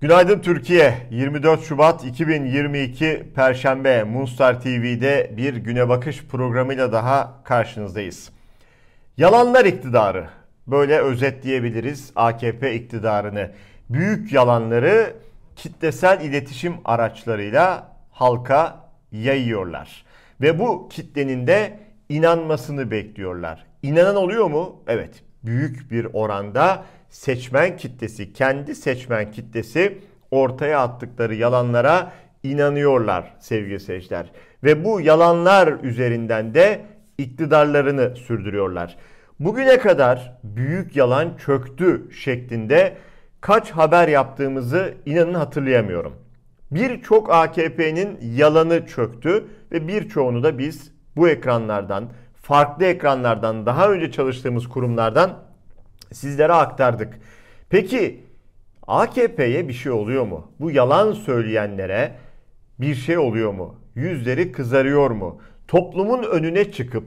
Günaydın Türkiye. 24 Şubat 2022 Perşembe Moonstar TV'de bir güne bakış programıyla daha karşınızdayız. Yalanlar iktidarı. Böyle özetleyebiliriz AKP iktidarını. Büyük yalanları kitlesel iletişim araçlarıyla halka yayıyorlar. Ve bu kitlenin de inanmasını bekliyorlar. İnanan oluyor mu? Evet. Büyük bir oranda seçmen kitlesi, kendi seçmen kitlesi ortaya attıkları yalanlara inanıyorlar sevgili seyirciler. Ve bu yalanlar üzerinden de iktidarlarını sürdürüyorlar. Bugüne kadar büyük yalan çöktü şeklinde kaç haber yaptığımızı inanın hatırlayamıyorum. Birçok AKP'nin yalanı çöktü ve birçoğunu da biz bu ekranlardan, farklı ekranlardan, daha önce çalıştığımız kurumlardan sizlere aktardık. Peki AKP'ye bir şey oluyor mu? Bu yalan söyleyenlere bir şey oluyor mu? Yüzleri kızarıyor mu? Toplumun önüne çıkıp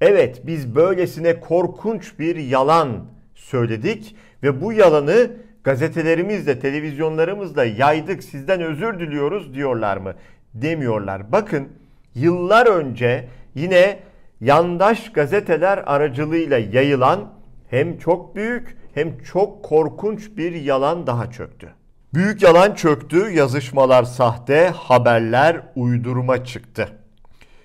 evet biz böylesine korkunç bir yalan söyledik ve bu yalanı gazetelerimizle, televizyonlarımızla yaydık sizden özür diliyoruz diyorlar mı? Demiyorlar. Bakın yıllar önce yine yandaş gazeteler aracılığıyla yayılan hem çok büyük hem çok korkunç bir yalan daha çöktü. Büyük yalan çöktü, yazışmalar sahte, haberler uydurma çıktı.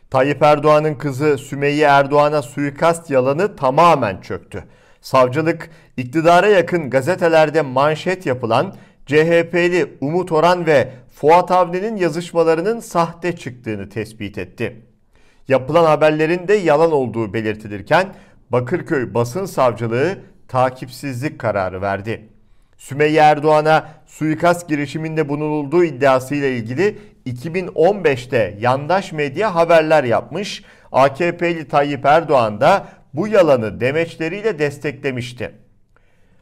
Tayyip Erdoğan'ın kızı Sümeyye Erdoğan'a suikast yalanı tamamen çöktü. Savcılık iktidara yakın gazetelerde manşet yapılan CHP'li Umut Oran ve Fuat Avni'nin yazışmalarının sahte çıktığını tespit etti. Yapılan haberlerin de yalan olduğu belirtilirken Bakırköy Basın Savcılığı takipsizlik kararı verdi. Sümeyye Erdoğan'a suikast girişiminde bulunulduğu iddiasıyla ilgili 2015'te yandaş medya haberler yapmış. AKP'li Tayyip Erdoğan da bu yalanı demeçleriyle desteklemişti.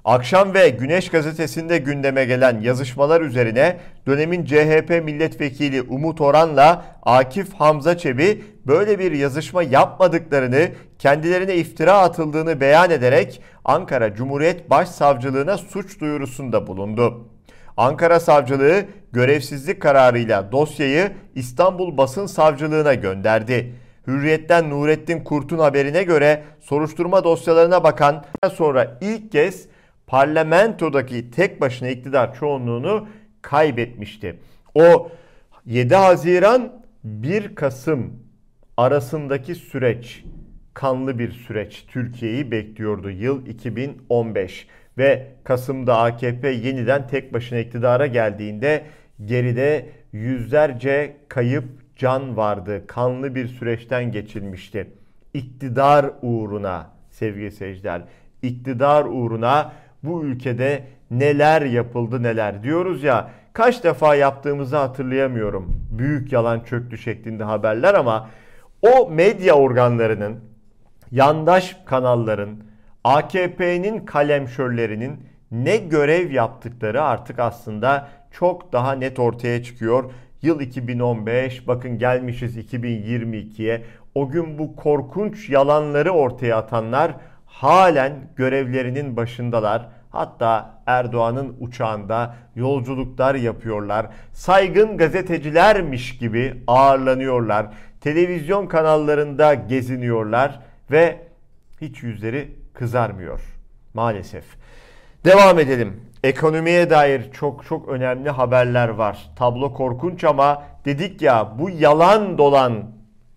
Akşam ve Güneş gazetesinde gündeme gelen yazışmalar üzerine dönemin CHP milletvekili Umut Oran'la Akif Hamza Çebi böyle bir yazışma yapmadıklarını, kendilerine iftira atıldığını beyan ederek Ankara Cumhuriyet Başsavcılığına suç duyurusunda bulundu. Ankara Savcılığı görevsizlik kararıyla dosyayı İstanbul Basın Savcılığına gönderdi. Hürriyet'ten Nurettin Kurt'un haberine göre soruşturma dosyalarına bakan sonra ilk kez parlamentodaki tek başına iktidar çoğunluğunu kaybetmişti. O 7 Haziran 1 Kasım arasındaki süreç kanlı bir süreç Türkiye'yi bekliyordu yıl 2015 ve Kasım'da AKP yeniden tek başına iktidara geldiğinde geride yüzlerce kayıp can vardı. Kanlı bir süreçten geçilmişti. İktidar uğruna sevgili seyirciler, iktidar uğruna bu ülkede neler yapıldı neler diyoruz ya kaç defa yaptığımızı hatırlayamıyorum. Büyük yalan çöktü şeklinde haberler ama o medya organlarının, yandaş kanalların, AKP'nin kalemşörlerinin ne görev yaptıkları artık aslında çok daha net ortaya çıkıyor. Yıl 2015 bakın gelmişiz 2022'ye. O gün bu korkunç yalanları ortaya atanlar halen görevlerinin başındalar. Hatta Erdoğan'ın uçağında yolculuklar yapıyorlar. Saygın gazetecilermiş gibi ağırlanıyorlar. Televizyon kanallarında geziniyorlar ve hiç yüzleri kızarmıyor maalesef. Devam edelim. Ekonomiye dair çok çok önemli haberler var. Tablo korkunç ama dedik ya bu yalan dolan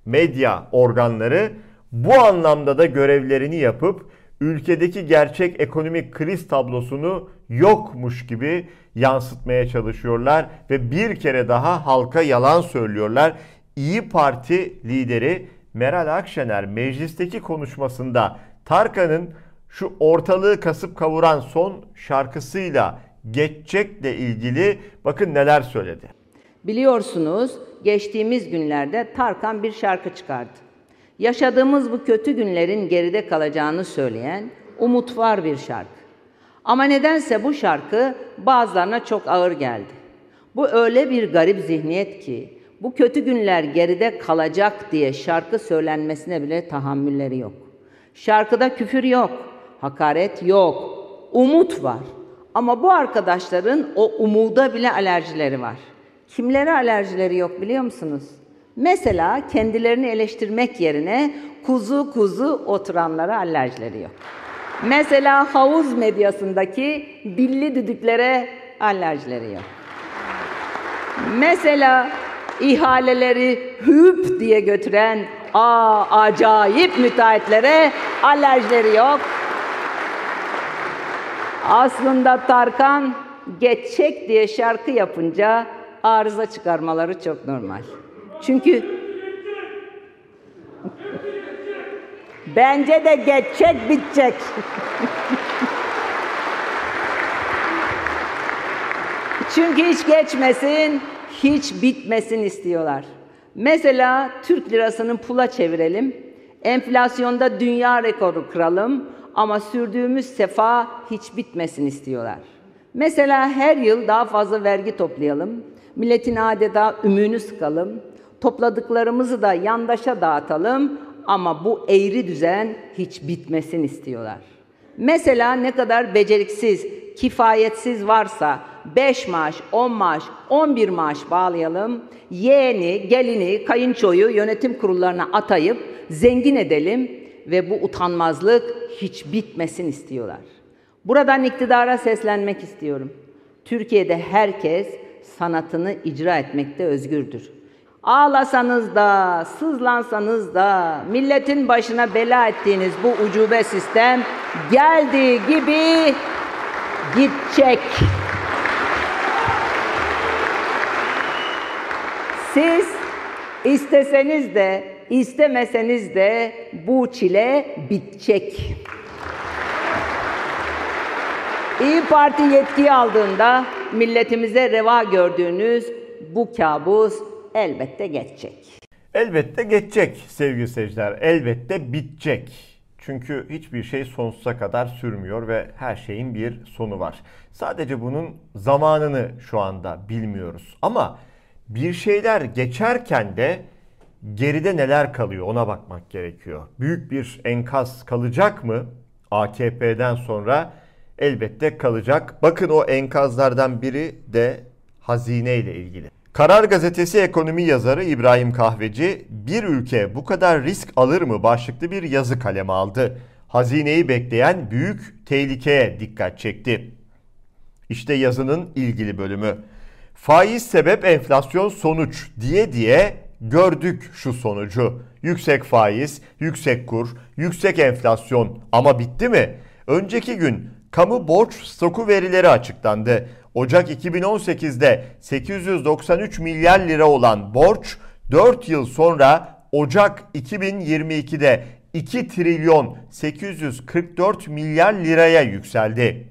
medya organları bu anlamda da görevlerini yapıp ülkedeki gerçek ekonomik kriz tablosunu yokmuş gibi yansıtmaya çalışıyorlar ve bir kere daha halka yalan söylüyorlar. İyi Parti lideri Meral Akşener meclisteki konuşmasında Tarkan'ın şu ortalığı kasıp kavuran son şarkısıyla geçecekle ilgili bakın neler söyledi. Biliyorsunuz geçtiğimiz günlerde Tarkan bir şarkı çıkardı yaşadığımız bu kötü günlerin geride kalacağını söyleyen umut var bir şarkı. Ama nedense bu şarkı bazılarına çok ağır geldi. Bu öyle bir garip zihniyet ki bu kötü günler geride kalacak diye şarkı söylenmesine bile tahammülleri yok. Şarkıda küfür yok, hakaret yok, umut var. Ama bu arkadaşların o umuda bile alerjileri var. Kimlere alerjileri yok biliyor musunuz? Mesela kendilerini eleştirmek yerine kuzu kuzu oturanlara alerjileri yok. Mesela havuz medyasındaki dilli düdüklere alerjileri yok. Mesela ihaleleri hüp diye götüren aa acayip müteahhitlere alerjileri yok. Aslında Tarkan geçecek diye şarkı yapınca arıza çıkarmaları çok normal. Çünkü bence de geçecek bitecek. Çünkü hiç geçmesin, hiç bitmesin istiyorlar. Mesela Türk lirasını pula çevirelim. Enflasyonda dünya rekoru kıralım ama sürdüğümüz sefa hiç bitmesin istiyorlar. Mesela her yıl daha fazla vergi toplayalım. Milletin adeta ümüğünü sıkalım. Topladıklarımızı da yandaşa dağıtalım ama bu eğri düzen hiç bitmesin istiyorlar. Mesela ne kadar beceriksiz, kifayetsiz varsa 5 maaş, 10 maaş, 11 maaş bağlayalım. Yeğeni, gelini, kayınçoyu yönetim kurullarına atayıp zengin edelim ve bu utanmazlık hiç bitmesin istiyorlar. Buradan iktidara seslenmek istiyorum. Türkiye'de herkes sanatını icra etmekte özgürdür. Ağlasanız da, sızlansanız da milletin başına bela ettiğiniz bu ucube sistem geldiği gibi gidecek. Siz isteseniz de istemeseniz de bu çile bitecek. İyi Parti yetkiyi aldığında milletimize reva gördüğünüz bu kabus elbette geçecek. Elbette geçecek sevgili seyirciler. Elbette bitecek. Çünkü hiçbir şey sonsuza kadar sürmüyor ve her şeyin bir sonu var. Sadece bunun zamanını şu anda bilmiyoruz. Ama bir şeyler geçerken de geride neler kalıyor ona bakmak gerekiyor. Büyük bir enkaz kalacak mı? AKP'den sonra elbette kalacak. Bakın o enkazlardan biri de hazine ile ilgili. Karar Gazetesi ekonomi yazarı İbrahim Kahveci bir ülke bu kadar risk alır mı başlıklı bir yazı kaleme aldı. Hazineyi bekleyen büyük tehlikeye dikkat çekti. İşte yazının ilgili bölümü. Faiz sebep enflasyon sonuç diye diye gördük şu sonucu. Yüksek faiz, yüksek kur, yüksek enflasyon ama bitti mi? Önceki gün kamu borç stoku verileri açıklandı. Ocak 2018'de 893 milyar lira olan borç 4 yıl sonra Ocak 2022'de 2 trilyon 844 milyar liraya yükseldi.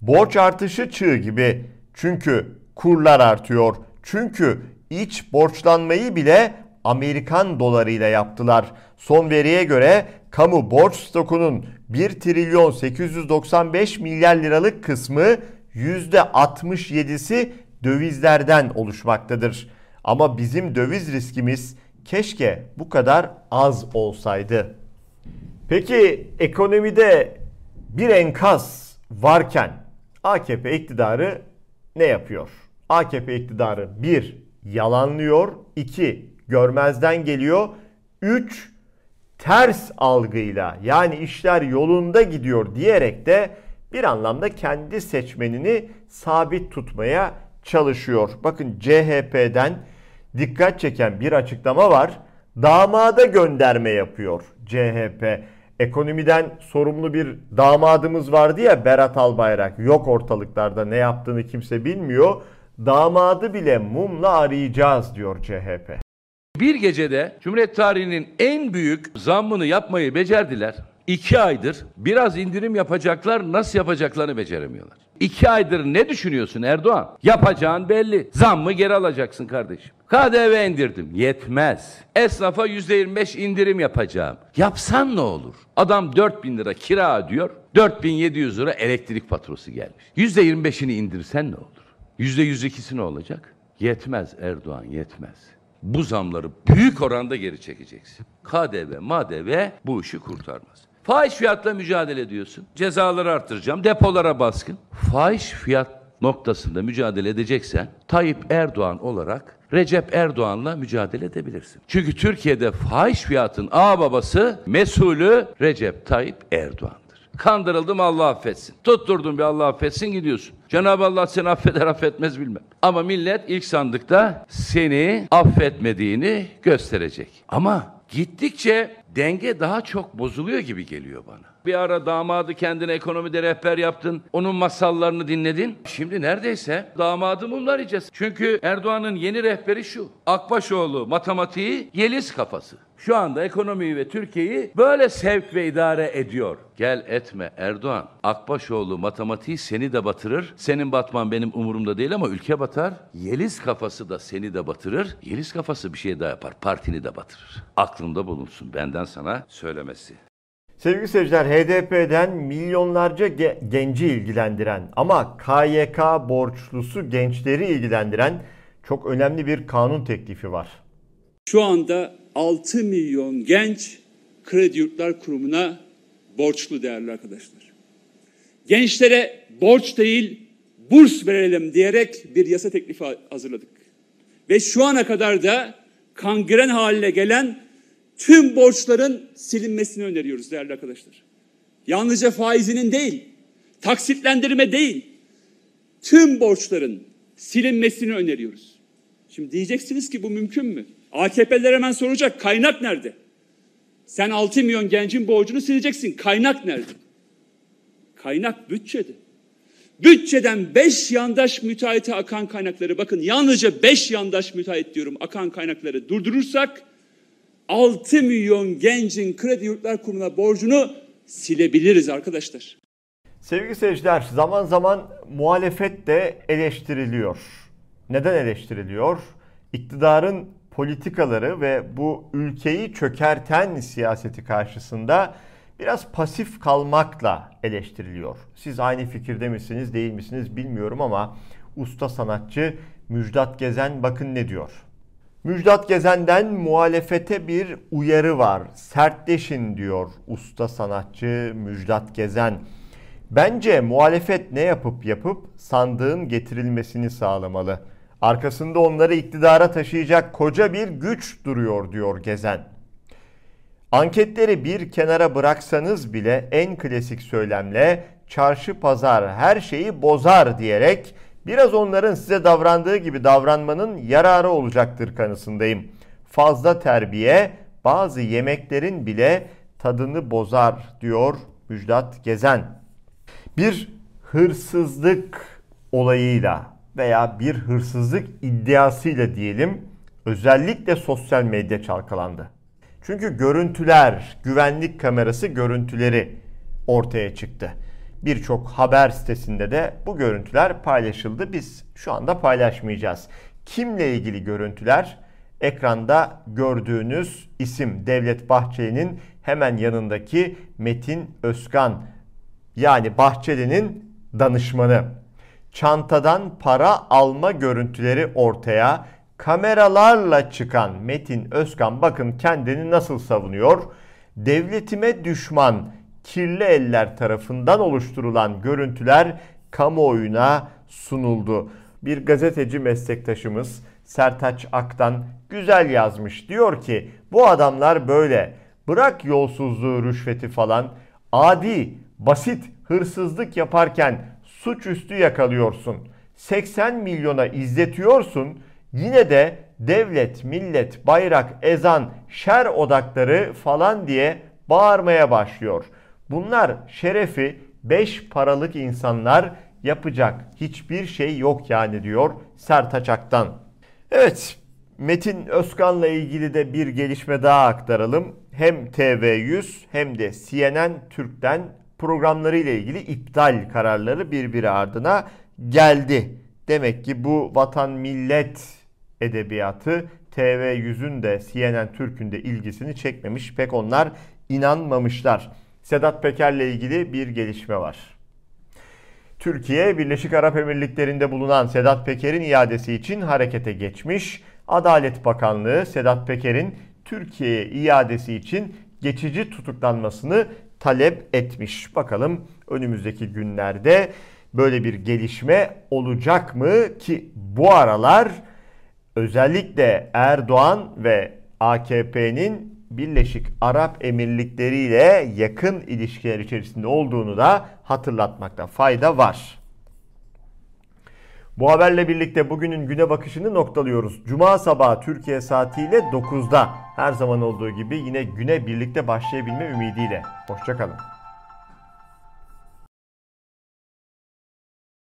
Borç artışı çığ gibi. Çünkü kurlar artıyor. Çünkü iç borçlanmayı bile Amerikan dolarıyla yaptılar. Son veriye göre kamu borç stokunun 1 trilyon 895 milyar liralık kısmı %67'si dövizlerden oluşmaktadır. Ama bizim döviz riskimiz keşke bu kadar az olsaydı. Peki ekonomide bir enkaz varken AKP iktidarı ne yapıyor? AKP iktidarı 1. Yalanlıyor 2. Görmezden geliyor 3. Ters algıyla yani işler yolunda gidiyor diyerek de bir anlamda kendi seçmenini sabit tutmaya çalışıyor. Bakın CHP'den dikkat çeken bir açıklama var. Damada gönderme yapıyor CHP. Ekonomiden sorumlu bir damadımız vardı ya Berat Albayrak. Yok ortalıklarda ne yaptığını kimse bilmiyor. Damadı bile mumla arayacağız diyor CHP. Bir gecede Cumhuriyet tarihinin en büyük zammını yapmayı becerdiler. İki aydır biraz indirim yapacaklar nasıl yapacaklarını beceremiyorlar. İki aydır ne düşünüyorsun Erdoğan? Yapacağın belli. Zammı geri alacaksın kardeşim. KDV indirdim. Yetmez. Esnafa yüzde yirmi beş indirim yapacağım. Yapsan ne olur? Adam 4 bin lira kira ödüyor. 4700 lira elektrik faturası gelmiş. Yüzde yirmi beşini indirsen ne olur? Yüzde yüz ikisi ne olacak? Yetmez Erdoğan yetmez. Bu zamları büyük oranda geri çekeceksin. KDV, MADV bu işi kurtarmaz. Fahiş fiyatla mücadele ediyorsun. Cezaları arttıracağım, depolara baskın. Fahiş fiyat noktasında mücadele edeceksen Tayyip Erdoğan olarak Recep Erdoğan'la mücadele edebilirsin. Çünkü Türkiye'de fahiş fiyatın ağ babası mesulü Recep Tayyip Erdoğan. Kandırıldım Allah affetsin. Tutturdum bir Allah affetsin gidiyorsun. Cenab-ı Allah seni affeder affetmez bilmem. Ama millet ilk sandıkta seni affetmediğini gösterecek. Ama gittikçe denge daha çok bozuluyor gibi geliyor bana. Bir ara damadı kendine ekonomide rehber yaptın. Onun masallarını dinledin. Şimdi neredeyse damadı mumlayacağız. Çünkü Erdoğan'ın yeni rehberi şu. Akbaşoğlu matematiği Yeliz kafası. Şu anda ekonomiyi ve Türkiye'yi böyle sevk ve idare ediyor. Gel etme Erdoğan. Akbaşoğlu matematiği seni de batırır. Senin batman benim umurumda değil ama ülke batar. Yeliz kafası da seni de batırır. Yeliz kafası bir şey daha yapar. Partini de batırır. Aklında bulunsun benden sana söylemesi. Sevgili seyirciler HDP'den milyonlarca ge- genci ilgilendiren ama KYK borçlusu gençleri ilgilendiren çok önemli bir kanun teklifi var. Şu anda 6 milyon genç Kredi Yurtlar Kurumu'na borçlu değerli arkadaşlar. Gençlere borç değil burs verelim diyerek bir yasa teklifi hazırladık. Ve şu ana kadar da kangren haline gelen tüm borçların silinmesini öneriyoruz değerli arkadaşlar. Yalnızca faizinin değil, taksitlendirme değil, tüm borçların silinmesini öneriyoruz. Şimdi diyeceksiniz ki bu mümkün mü? AKP'ler hemen soracak kaynak nerede? Sen 6 milyon gencin borcunu sileceksin. Kaynak nerede? Kaynak bütçede. Bütçeden 5 yandaş müteahhite akan kaynakları bakın yalnızca 5 yandaş müteahhit diyorum akan kaynakları durdurursak 6 milyon gencin kredi yurtlar kurumuna borcunu silebiliriz arkadaşlar. Sevgili seyirciler zaman zaman muhalefet de eleştiriliyor. Neden eleştiriliyor? İktidarın politikaları ve bu ülkeyi çökerten siyaseti karşısında biraz pasif kalmakla eleştiriliyor. Siz aynı fikirde misiniz değil misiniz bilmiyorum ama usta sanatçı Müjdat Gezen bakın ne diyor. Müjdat Gezen'den muhalefete bir uyarı var. Sertleşin diyor usta sanatçı Müjdat Gezen. Bence muhalefet ne yapıp yapıp sandığın getirilmesini sağlamalı. Arkasında onları iktidara taşıyacak koca bir güç duruyor diyor Gezen. Anketleri bir kenara bıraksanız bile en klasik söylemle çarşı pazar her şeyi bozar diyerek biraz onların size davrandığı gibi davranmanın yararı olacaktır kanısındayım. Fazla terbiye bazı yemeklerin bile tadını bozar diyor Müjdat Gezen. Bir hırsızlık olayıyla veya bir hırsızlık iddiasıyla diyelim özellikle sosyal medya çalkalandı. Çünkü görüntüler, güvenlik kamerası görüntüleri ortaya çıktı. Birçok haber sitesinde de bu görüntüler paylaşıldı. Biz şu anda paylaşmayacağız. Kimle ilgili görüntüler? Ekranda gördüğünüz isim Devlet Bahçeli'nin hemen yanındaki Metin Özkan yani Bahçeli'nin danışmanı çantadan para alma görüntüleri ortaya kameralarla çıkan Metin Özkan bakın kendini nasıl savunuyor. Devletime düşman kirli eller tarafından oluşturulan görüntüler kamuoyuna sunuldu. Bir gazeteci meslektaşımız Sertaç Ak'tan güzel yazmış. Diyor ki bu adamlar böyle. Bırak yolsuzluğu, rüşveti falan. Adi, basit hırsızlık yaparken suçüstü yakalıyorsun. 80 milyona izletiyorsun. Yine de devlet, millet, bayrak, ezan, şer odakları falan diye bağırmaya başlıyor. Bunlar şerefi 5 paralık insanlar yapacak hiçbir şey yok yani diyor Sertaç Aktan. Evet Metin Özkan'la ilgili de bir gelişme daha aktaralım. Hem TV100 hem de CNN Türk'ten programları ile ilgili iptal kararları birbiri ardına geldi. Demek ki bu vatan millet edebiyatı TV100'ün de CNN Türk'ün de ilgisini çekmemiş. Pek onlar inanmamışlar. Sedat Peker'le ilgili bir gelişme var. Türkiye, Birleşik Arap Emirlikleri'nde bulunan Sedat Peker'in iadesi için harekete geçmiş. Adalet Bakanlığı Sedat Peker'in Türkiye'ye iadesi için geçici tutuklanmasını talep etmiş. Bakalım önümüzdeki günlerde böyle bir gelişme olacak mı ki bu aralar özellikle Erdoğan ve AKP'nin Birleşik Arap Emirlikleri ile yakın ilişkiler içerisinde olduğunu da hatırlatmakta fayda var. Bu haberle birlikte bugünün güne bakışını noktalıyoruz. Cuma sabahı Türkiye saatiyle 9'da her zaman olduğu gibi yine güne birlikte başlayabilme ümidiyle. Hoşçakalın.